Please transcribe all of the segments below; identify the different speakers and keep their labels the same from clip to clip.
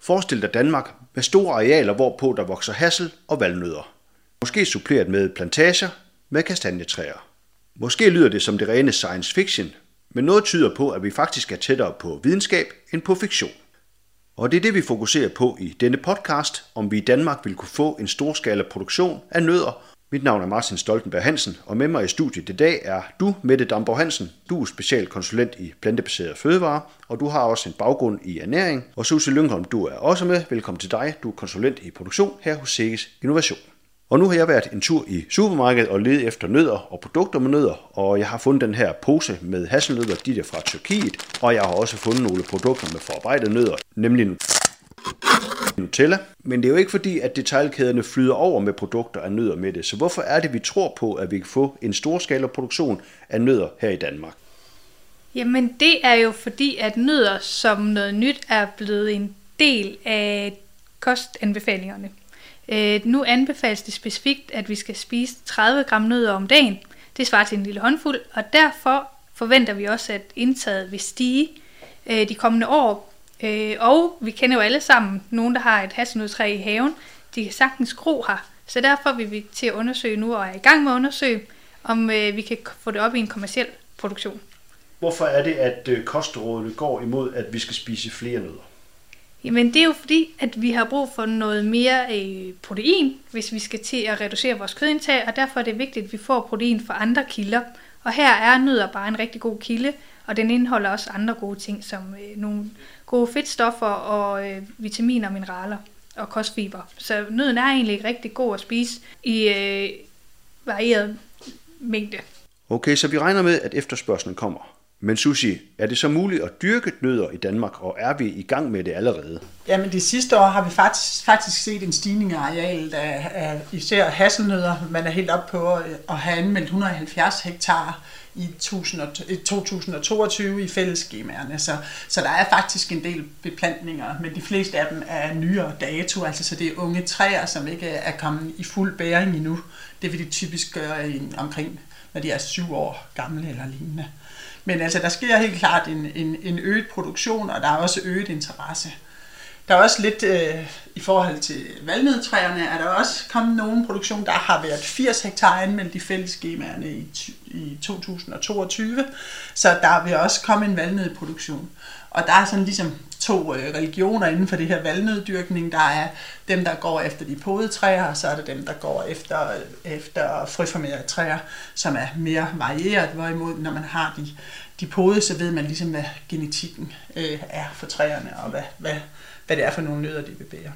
Speaker 1: Forestil dig Danmark med store arealer, hvorpå der vokser hassel og valnødder. Måske suppleret med plantager med kastanjetræer. Måske lyder det som det rene science fiction, men noget tyder på, at vi faktisk er tættere på videnskab end på fiktion. Og det er det, vi fokuserer på i denne podcast, om vi i Danmark vil kunne få en storskala produktion af nødder. Mit navn er Martin Stoltenberg Hansen, og med mig i studiet i dag er du, Mette Damborg Hansen. Du er specialkonsulent i plantebaserede fødevarer, og du har også en baggrund i ernæring. Og Susie Lyngholm, du er også med. Velkommen til dig. Du er konsulent i produktion her hos Siges Innovation. Og nu har jeg været en tur i supermarkedet og ledet efter nødder og produkter med nødder, og jeg har fundet den her pose med hasselnødder, de der fra Tyrkiet, og jeg har også fundet nogle produkter med forarbejdede nødder, nemlig Nutella. Men det er jo ikke fordi, at detaljkæderne flyder over med produkter af nødder med det. Så hvorfor er det, vi tror på, at vi kan få en storskala produktion af nødder her i Danmark?
Speaker 2: Jamen det er jo fordi, at nødder som noget nyt er blevet en del af kostanbefalingerne. Øh, nu anbefales det specifikt, at vi skal spise 30 gram nødder om dagen. Det svarer til en lille håndfuld, og derfor forventer vi også, at indtaget vil stige øh, de kommende år. Øh, og vi kender jo alle sammen nogen, der har et hasselnødtræ i haven. De kan sagtens gro her. Så derfor vil vi til at undersøge nu, og er i gang med at undersøge, om øh, vi kan få det op i en kommersiel produktion.
Speaker 1: Hvorfor er det, at øh, kostrådene går imod, at vi skal spise flere nødder?
Speaker 2: Jamen det er jo fordi, at vi har brug for noget mere øh, protein, hvis vi skal til at reducere vores kødindtag, og derfor er det vigtigt, at vi får protein fra andre kilder. Og her er nødder bare en rigtig god kilde, og den indeholder også andre gode ting, som øh, nogle gode fedtstoffer og øh, vitaminer og mineraler og kostfiber. Så nøden er egentlig rigtig god at spise i øh, varieret mængde.
Speaker 1: Okay, så vi regner med, at efterspørgselen kommer. Men Susi, er det så muligt at dyrke nødder i Danmark, og er vi i gang med det allerede?
Speaker 3: Jamen de sidste år har vi faktisk, faktisk set en stigning af arealet af, af især hasselnødder. Man er helt op på at have anmeldt 170 hektar i 2022 i fællesskemaerne. Så, så der er faktisk en del beplantninger, men de fleste af dem er nyere dato, altså så det er unge træer, som ikke er kommet i fuld bæring endnu. Det vil de typisk gøre i, omkring, når de er syv år gamle eller lignende. Men altså, der sker helt klart en, en, en øget produktion, og der er også øget interesse. Der er også lidt, øh, i forhold til valnødtræerne, er der også kommet nogen produktion, der har været 80 hektar anmeldt i fællesskemaerne i, i 2022, så der vil også komme en valnødproduktion. Og der er sådan ligesom to øh, religioner inden for det her valnøddyrkning. Der er dem, der går efter de podetræer, og så er der dem, der går efter, øh, efter frøformerede træer, som er mere varieret. Hvorimod, når man har de, de pode, så ved man ligesom, hvad genetikken øh, er for træerne, og hvad, hvad, hvad det er for nogle nødder, de vil bære.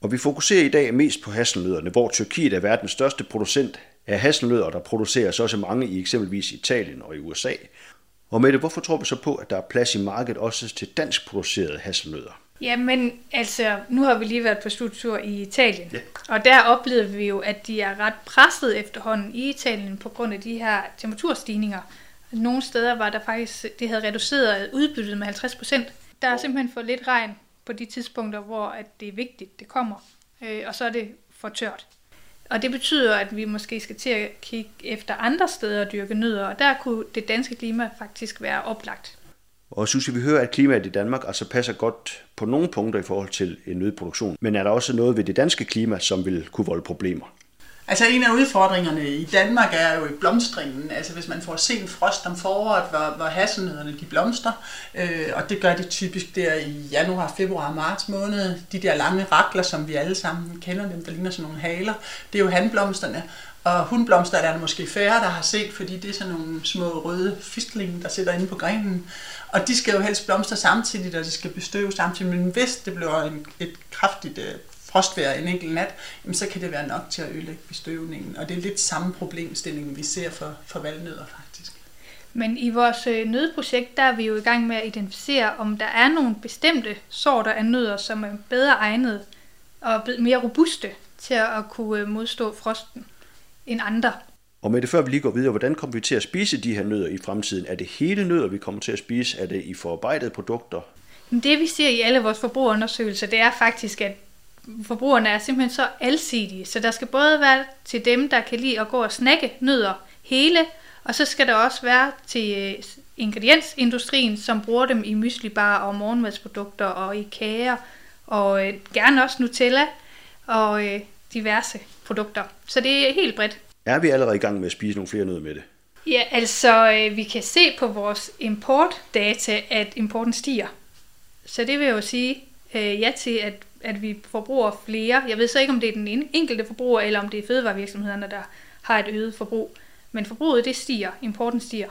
Speaker 1: Og vi fokuserer i dag mest på hasselnødderne, hvor Tyrkiet er verdens største producent af hasselnødder, der produceres også mange i eksempelvis Italien og i USA. Og med det, hvorfor tror vi så på, at der er plads i markedet også til dansk producerede hasselnødder?
Speaker 2: Jamen, altså, nu har vi lige været på studietur i Italien, ja. og der oplevede vi jo, at de er ret presset efterhånden i Italien på grund af de her temperaturstigninger. Nogle steder var der faktisk, det havde reduceret udbyttet med 50 procent. Der er simpelthen for lidt regn på de tidspunkter, hvor at det er vigtigt, det kommer, øh, og så er det for tørt. Og det betyder, at vi måske skal til at kigge efter andre steder at dyrke nødder, og der kunne det danske klima faktisk være oplagt.
Speaker 1: Og synes vi hører, at klimaet i Danmark altså passer godt på nogle punkter i forhold til en nødproduktion. Men er der også noget ved det danske klima, som vil kunne volde problemer?
Speaker 3: Altså en af udfordringerne i Danmark er jo i blomstringen. Altså hvis man får sen frost om foråret, hvor, hvor hasselnødderne de blomstrer, øh, og det gør det typisk der i januar, februar, marts måned. De der lange rakler, som vi alle sammen kender dem, der ligner sådan nogle haler, det er jo handblomsterne. Og hundblomster er der måske færre, der har set, fordi det er sådan nogle små røde fistlinge, der sidder inde på grenen. Og de skal jo helst blomstre samtidig, og de skal bestøve samtidig. Men hvis det bliver en, et kraftigt øh, frostvejr en enkelt nat, jamen så kan det være nok til at ødelægge bestøvningen. Og det er lidt samme problemstilling, vi ser for, for valnødder faktisk.
Speaker 2: Men i vores øh, nødprojekt, der er vi jo i gang med at identificere, om der er nogle bestemte sorter af nødder, som er bedre egnet og mere robuste til at kunne øh, modstå frosten end andre.
Speaker 1: Og med det før vi lige går videre, hvordan kommer vi til at spise de her nødder i fremtiden? Er det hele nødder, vi kommer til at spise? Er det i forarbejdede produkter?
Speaker 2: Det vi ser i alle vores forbrugerundersøgelser, det er faktisk, at forbrugerne er simpelthen så alsidige. Så der skal både være til dem, der kan lide at gå og snakke nødder hele, og så skal der også være til øh, ingrediensindustrien, som bruger dem i myslibar og morgenmadsprodukter og i kager og øh, gerne også Nutella og øh, diverse produkter. Så det er helt bredt.
Speaker 1: Er vi allerede i gang med at spise nogle flere nødder med det?
Speaker 2: Ja, altså øh, vi kan se på vores importdata, at importen stiger. Så det vil jo sige øh, ja til, at, at vi forbruger flere. Jeg ved så ikke, om det er den enkelte forbruger, eller om det er fødevarevirksomhederne, der har et øget forbrug. Men forbruget det stiger, importen stiger.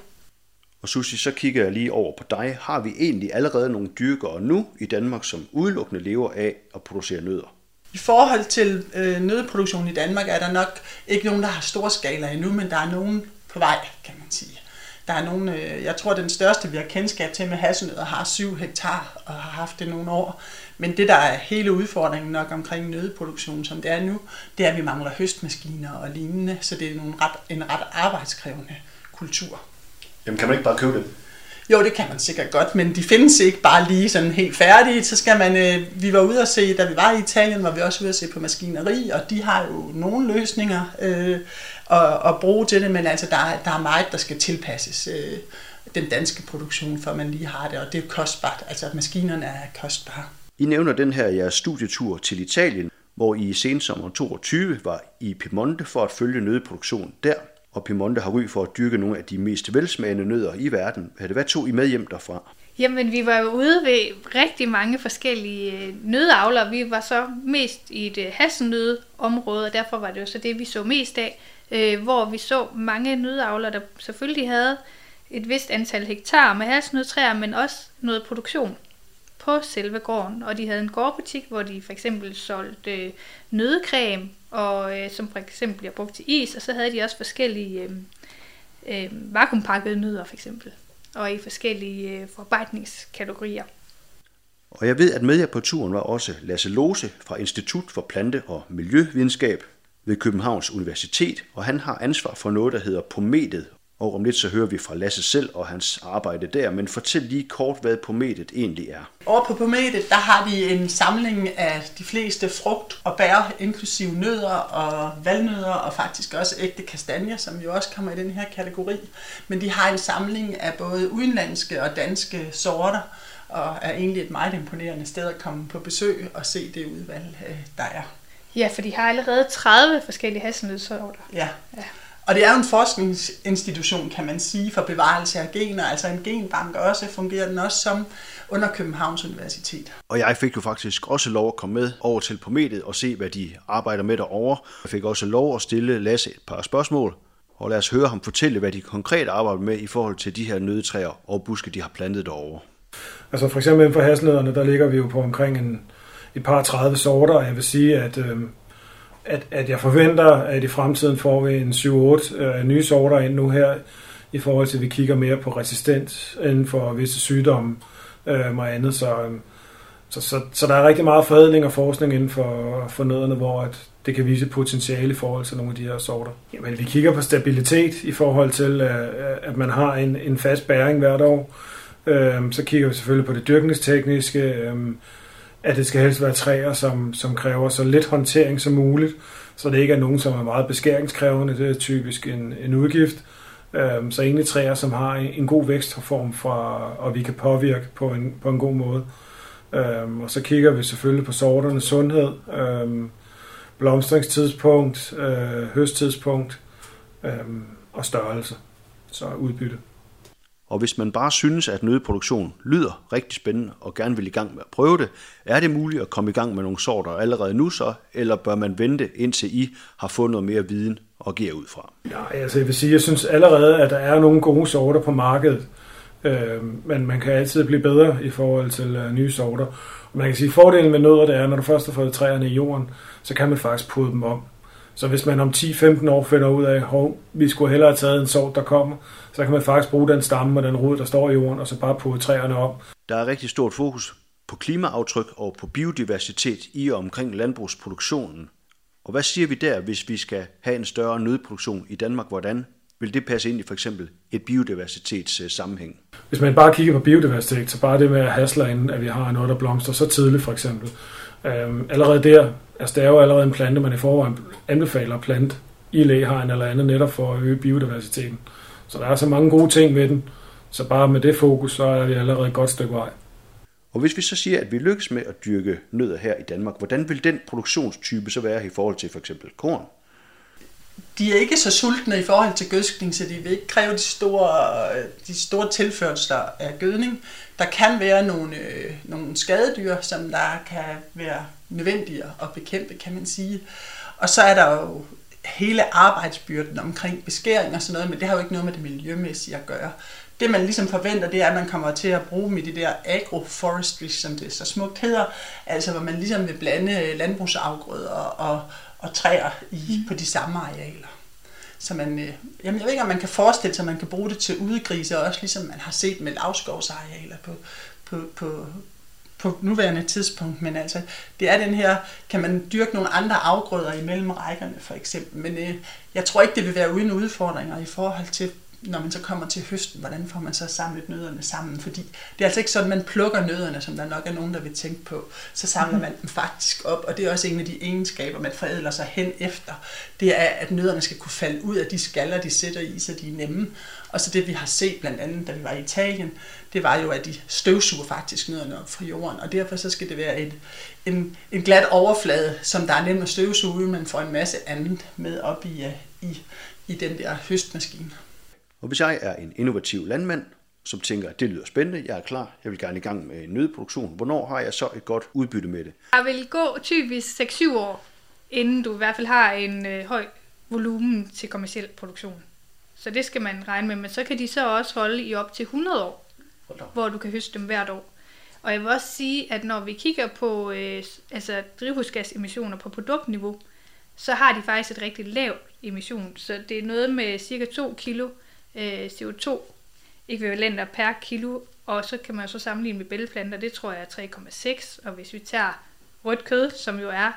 Speaker 1: Og Susi, så kigger jeg lige over på dig. Har vi egentlig allerede nogle dyrkere nu i Danmark, som udelukkende lever af at producere nødder?
Speaker 3: I forhold til øh, nødproduktion i Danmark er der nok ikke nogen, der har stor skala endnu, men der er nogen på vej, kan man sige. Der er nogen, øh, jeg tror, den største, vi har kendskab til med hasselnødder, har 7 hektar og har haft det nogle år. Men det, der er hele udfordringen nok omkring nødproduktion, som det er nu, det er, at vi mangler høstmaskiner og lignende, så det er nogle ret, en ret arbejdskrævende kultur.
Speaker 1: Jamen kan man ikke bare købe det?
Speaker 3: Jo, det kan man sikkert godt, men de findes ikke bare lige sådan helt færdige. Så skal man, øh, vi var ude at se, da vi var i Italien, var vi også ude at se på maskineri, og de har jo nogle løsninger øh, at, at bruge til det, men altså der, der er meget, der skal tilpasses øh, den danske produktion, for man lige har det, og det er kostbart. Altså maskinerne er kostbare.
Speaker 1: I nævner den her jeres studietur til Italien, hvor I i sensommer 22 var i Piemonte for at følge nødproduktion der og Piemonte har ry for at dyrke nogle af de mest velsmagende nødder i verden. Hvad tog I med hjem derfra?
Speaker 2: Jamen, vi var jo ude ved rigtig mange forskellige øh, nødavler. Vi var så mest i et øh, og derfor var det jo så det, vi så mest af, øh, hvor vi så mange nødavler, der selvfølgelig havde et vist antal hektar med hasselnødtræer, men også noget produktion på selve gården. Og de havde en gårdbutik, hvor de for eksempel solgte øh, nødecreme, og øh, som for eksempel bliver brugt til is, og så havde de også forskellige øh, øh, vakuumpakkede nødder for eksempel, og i forskellige øh, forarbejdningskategorier.
Speaker 1: Og jeg ved, at med jer på turen var også Lasse Lose fra Institut for Plante- og Miljøvidenskab ved Københavns Universitet, og han har ansvar for noget, der hedder Pometet, og om lidt så hører vi fra Lasse selv og hans arbejde der, men fortæl lige kort, hvad Pometet egentlig er.
Speaker 3: Over på Pometet, der har de en samling af de fleste frugt og bær, inklusive nødder og valnødder og faktisk også ægte kastanjer, som jo også kommer i den her kategori. Men de har en samling af både udenlandske og danske sorter, og er egentlig et meget imponerende sted at komme på besøg og se det udvalg, øh, der er.
Speaker 2: Ja, for de har allerede 30 forskellige hasselnødsorter.
Speaker 3: Ja. ja. Og det er jo en forskningsinstitution, kan man sige, for bevarelse af gener, altså en genbank også, fungerer den også som under Københavns Universitet.
Speaker 1: Og jeg fik jo faktisk også lov at komme med over til Pometet og se, hvad de arbejder med derovre. Jeg fik også lov at stille Lasse et par spørgsmål, og lad os høre ham fortælle, hvad de konkret arbejder med i forhold til de her nødetræer og buske, de har plantet derovre.
Speaker 4: Altså for eksempel inden for hasselnødderne, der ligger vi jo på omkring en, et par 30 sorter, og jeg vil sige, at øh, at, at jeg forventer, at i fremtiden får vi en 7-8 øh, nye sorter ind nu her, i forhold til, at vi kigger mere på resistens inden for visse sygdomme øh, og andet. Så, øh, så, så, så der er rigtig meget forædling og forskning inden for, for nødderne, hvor at det kan vise potentiale i forhold til nogle af de her sorter. Jamen, vi kigger på stabilitet i forhold til, øh, øh at man har en, en fast bæring hvert år. Øh, så kigger vi selvfølgelig på det dyrkningstekniske, øh, at det skal helst være træer, som, som kræver så lidt håndtering som muligt, så det ikke er nogen, som er meget beskæringskrævende. Det er typisk en, en udgift. Øhm, så egentlig træer, som har en, en god vækstform, fra, og vi kan påvirke på en, på en god måde. Øhm, og så kigger vi selvfølgelig på sorternes sundhed, øhm, blomstringstidspunkt, øh, høsttidspunkt øhm, og størrelse, så udbytte.
Speaker 1: Og hvis man bare synes, at nødproduktion lyder rigtig spændende og gerne vil i gang med at prøve det, er det muligt at komme i gang med nogle sorter allerede nu så, eller bør man vente indtil I har fået noget mere viden og give ud fra?
Speaker 4: Ja, altså jeg vil sige, jeg synes allerede, at der er nogle gode sorter på markedet, øh, men man kan altid blive bedre i forhold til øh, nye sorter. Og man kan sige, at fordelen med nødder, det er, når du først har fået træerne i jorden, så kan man faktisk pude dem om. Så hvis man om 10-15 år finder ud af, at vi skulle hellere have taget en sort, der kommer, så kan man faktisk bruge den stamme og den rod, der står i jorden, og så bare putte træerne op.
Speaker 1: Der er rigtig stort fokus på klimaaftryk og på biodiversitet i og omkring landbrugsproduktionen. Og hvad siger vi der, hvis vi skal have en større nødproduktion i Danmark? Hvordan vil det passe ind i for eksempel et biodiversitetssammenhæng?
Speaker 4: Hvis man bare kigger på biodiversitet, så bare det med at hasle inden, at vi har noget, der blomster så tidligt for eksempel. Øhm, allerede der, altså det er jo allerede en plante, man i forvejen anbefaler at plante i læhegn eller andet, netop for at øge biodiversiteten. Så der er så mange gode ting med den, så bare med det fokus, så er vi allerede et godt stykke vej.
Speaker 1: Og hvis vi så siger, at vi lykkes med at dyrke nødder her i Danmark, hvordan vil den produktionstype så være i forhold til for eksempel korn?
Speaker 3: De er ikke så sultne i forhold til gødskning, så de vil ikke kræve de store, de store tilførsler af gødning. Der kan være nogle, øh, nogle skadedyr, som der kan være nødvendige at bekæmpe, kan man sige. Og så er der jo hele arbejdsbyrden omkring beskæring og sådan noget, men det har jo ikke noget med det miljømæssige at gøre. Det man ligesom forventer, det er, at man kommer til at bruge med de det der agroforestry, som det så smukt hedder, altså hvor man ligesom vil blande landbrugsafgrøder og, og træer i, på de samme arealer. Så man, øh, jamen jeg ved ikke, om man kan forestille sig, at man kan bruge det til udegrise, også ligesom man har set med lavskovsarealer på, på, på, på nuværende tidspunkt, men altså, det er den her, kan man dyrke nogle andre afgrøder imellem rækkerne for eksempel, men øh, jeg tror ikke, det vil være uden udfordringer i forhold til når man så kommer til høsten, hvordan får man så samlet nødderne sammen? Fordi det er altså ikke sådan, man plukker nødderne, som der nok er nogen, der vil tænke på. Så samler man dem faktisk op, og det er også en af de egenskaber, man forædler sig hen efter. Det er, at nødderne skal kunne falde ud af de skaller, de sætter i, så de er nemme. Og så det, vi har set blandt andet, da vi var i Italien, det var jo, at de støvsuger faktisk nødderne op fra jorden, og derfor så skal det være et, en, en glat overflade, som der er nemt at støvsuge, men får en masse andet med op i, i, i den der høstmaskine.
Speaker 1: Og hvis jeg er en innovativ landmand, som tænker, at det lyder spændende, jeg er klar, jeg vil gerne i gang med en nødproduktion, hvornår har jeg så et godt udbytte med det?
Speaker 2: Der vil gå typisk 6-7 år, inden du i hvert fald har en øh, høj volumen til kommersiel produktion. Så det skal man regne med, men så kan de så også holde i op til 100 år, hvor du kan høste dem hvert år. Og jeg vil også sige, at når vi kigger på øh, altså drivhusgasemissioner på produktniveau, så har de faktisk et rigtig lavt emission. Så det er noget med cirka 2 kilo øh, CO2 ekvivalenter per kilo, og så kan man så sammenligne med bælgeplanter, det tror jeg er 3,6, og hvis vi tager rødt kød, som jo er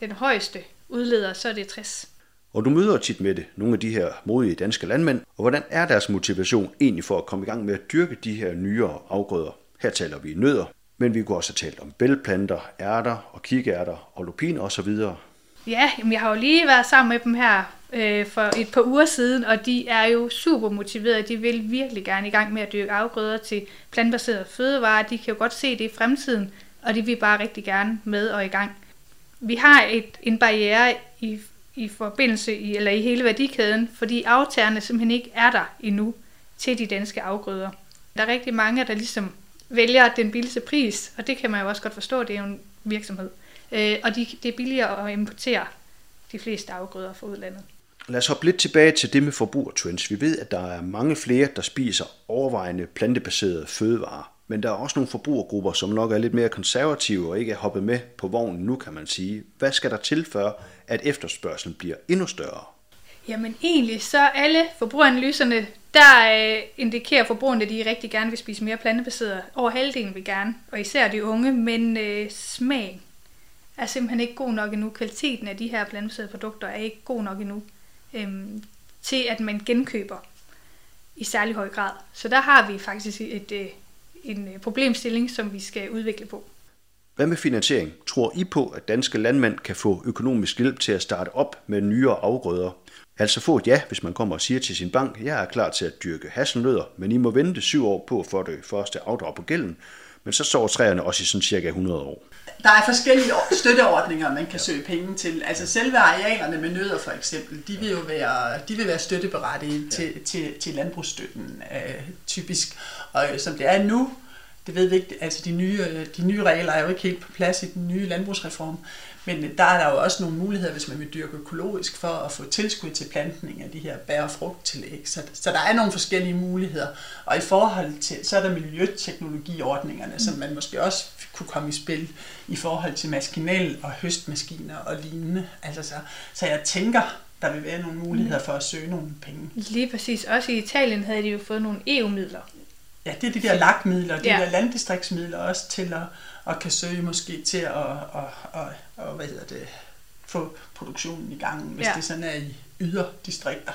Speaker 2: den højeste udleder, så er det 60.
Speaker 1: Og du møder tit med det, nogle af de her modige danske landmænd, og hvordan er deres motivation egentlig for at komme i gang med at dyrke de her nyere afgrøder? Her taler vi nødder, men vi kunne også have talt om bælgplanter, ærter og kikærter og lupin osv.
Speaker 2: Ja, jamen jeg har jo lige været sammen med dem her øh, for et par uger siden, og de er jo super motiverede. De vil virkelig gerne i gang med at dyrke afgrøder til plantbaserede fødevarer. De kan jo godt se det i fremtiden, og de vil bare rigtig gerne med og i gang. Vi har et, en barriere i, i forbindelse i, eller i hele værdikæden, fordi aftagerne simpelthen ikke er der endnu til de danske afgrøder. Der er rigtig mange, der ligesom vælger den billigste pris, og det kan man jo også godt forstå, det er jo en virksomhed. Øh, og de, det er billigere at importere de fleste afgrøder fra udlandet.
Speaker 1: Lad os hoppe lidt tilbage til det med forbrugertrends. Vi ved, at der er mange flere, der spiser overvejende plantebaserede fødevarer. Men der er også nogle forbrugergrupper, som nok er lidt mere konservative og ikke er hoppet med på vognen nu, kan man sige. Hvad skal der til for, at efterspørgselen bliver endnu større?
Speaker 2: Jamen egentlig, så alle forbrugeranalyserne, der øh, indikerer forbrugerne, at de rigtig gerne vil spise mere plantebaseret. Over halvdelen vil gerne, og især de unge, men øh, smag er simpelthen ikke god nok endnu. Kvaliteten af de her blandede produkter er ikke god nok endnu øhm, til, at man genkøber i særlig høj grad. Så der har vi faktisk et, øh, en øh, problemstilling, som vi skal udvikle på.
Speaker 1: Hvad med finansiering? Tror I på, at danske landmænd kan få økonomisk hjælp til at starte op med nyere afgrøder? Altså få et ja, hvis man kommer og siger til sin bank, jeg er klar til at dyrke hasselnødder, men I må vente syv år på for det første afdrag på gælden, men så står træerne også i sådan cirka 100 år.
Speaker 3: Der er forskellige støtteordninger, man kan søge penge til. Altså selve arealerne med nødder for eksempel, de vil jo være, de vil være støtteberettigede ja. til, til, til landbrugsstøtten øh, typisk. Og øh, som det er nu, det ved vi ikke, altså de nye, de nye regler er jo ikke helt på plads i den nye landbrugsreform, men der er der jo også nogle muligheder, hvis man vil dyrke økologisk, for at få tilskud til plantning af de her bær- og frugttillæg. Så, så der er nogle forskellige muligheder. Og i forhold til, så er der miljøteknologiordningerne, mm. som man måske også kunne komme i spil i forhold til maskinel- og høstmaskiner og lignende. Altså så, så jeg tænker, der vil være nogle muligheder mm. for at søge nogle penge.
Speaker 2: Lige præcis. Også i Italien havde de jo fået nogle EU-midler.
Speaker 3: Ja, det er de der lagmidler, de ja. der landdistriktsmidler også til at, at kan søge måske til at, at, at, at, at hvad hedder det, få produktionen i gang, hvis ja. det sådan er i yderdistrikter.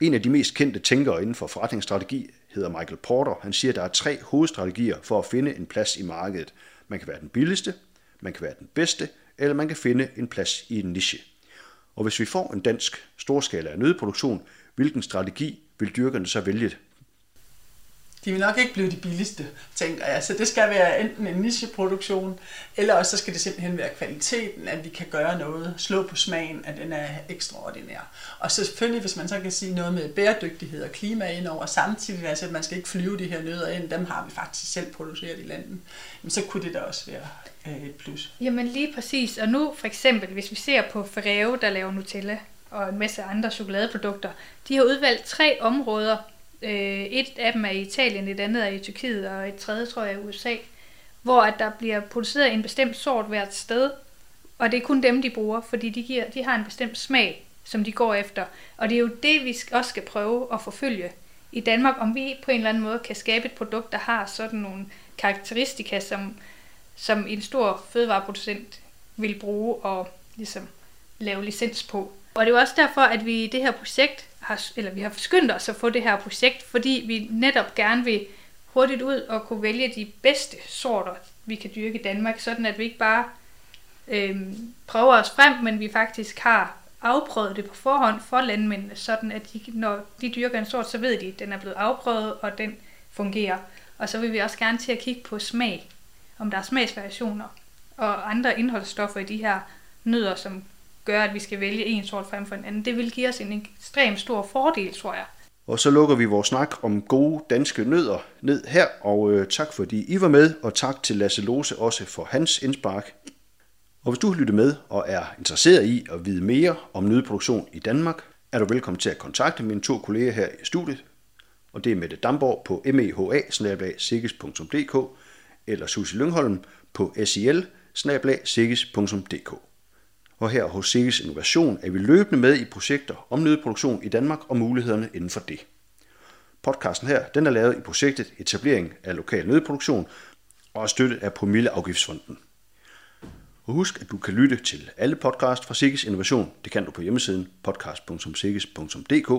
Speaker 1: En af de mest kendte tænkere inden for forretningsstrategi hedder Michael Porter. Han siger, at der er tre hovedstrategier for at finde en plads i markedet. Man kan være den billigste, man kan være den bedste, eller man kan finde en plads i en niche. Og hvis vi får en dansk storskala af nødproduktion, hvilken strategi vil dyrkerne så vælge
Speaker 3: de vil nok ikke blive de billigste, tænker jeg. Så det skal være enten en nicheproduktion, eller også så skal det simpelthen være kvaliteten, at vi kan gøre noget, slå på smagen, at den er ekstraordinær. Og så selvfølgelig, hvis man så kan sige noget med bæredygtighed og klima ind over samtidig, altså at man skal ikke flyve de her nødder ind, dem har vi faktisk selv produceret i landet, så kunne det da også være øh, et plus.
Speaker 2: Jamen lige præcis. Og nu for eksempel, hvis vi ser på Ferrero, der laver Nutella, og en masse andre chokoladeprodukter, de har udvalgt tre områder, Øh, et af dem er i Italien, et andet er i Tyrkiet, og et tredje tror jeg er i USA, hvor at der bliver produceret en bestemt sort hvert sted, og det er kun dem, de bruger, fordi de, giver, de har en bestemt smag, som de går efter. Og det er jo det, vi også skal prøve at forfølge i Danmark, om vi på en eller anden måde kan skabe et produkt, der har sådan nogle karakteristika, som, som en stor fødevareproducent vil bruge og ligesom lave licens på. Og det er jo også derfor, at vi i det her projekt har, eller vi har forskyndt os at få det her projekt, fordi vi netop gerne vil hurtigt ud og kunne vælge de bedste sorter, vi kan dyrke i Danmark, sådan at vi ikke bare øh, prøver os frem, men vi faktisk har afprøvet det på forhånd for landmændene, sådan at de, når de dyrker en sort, så ved de, at den er blevet afprøvet, og den fungerer. Og så vil vi også gerne til at kigge på smag, om der er smagsvariationer og andre indholdsstoffer i de her nødder, som gør, at vi skal vælge en sort frem for en anden. Det vil give os en ekstremt stor fordel, tror jeg.
Speaker 1: Og så lukker vi vores snak om gode danske nødder ned her, og øh, tak fordi I var med, og tak til Lasse Lose også for hans indspark. Og hvis du har lyttet med og er interesseret i at vide mere om nødproduktion i Danmark, er du velkommen til at kontakte mine to kolleger her i studiet. Og det er Mette Damborg på meha eller Susie Lyngholm på sil og her hos Sikkes Innovation er vi løbende med i projekter om nødproduktion i Danmark og mulighederne inden for det. Podcasten her den er lavet i projektet Etablering af lokal nødproduktion og er støttet af Promilleafgiftsfonden. Og husk, at du kan lytte til alle podcast fra Sikkes Innovation. Det kan du på hjemmesiden podcast.sikkes.dk.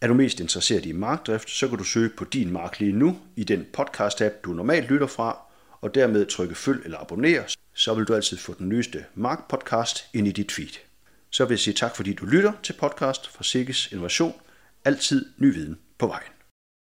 Speaker 1: Er du mest interesseret i markdrift, så kan du søge på din mark lige nu i den podcast-app, du normalt lytter fra, og dermed trykke følg eller abonner, så vil du altid få den nyeste Mark-podcast ind i dit feed. Så vil jeg sige tak, fordi du lytter til podcast fra Sikkes Innovation. Altid ny viden på vejen.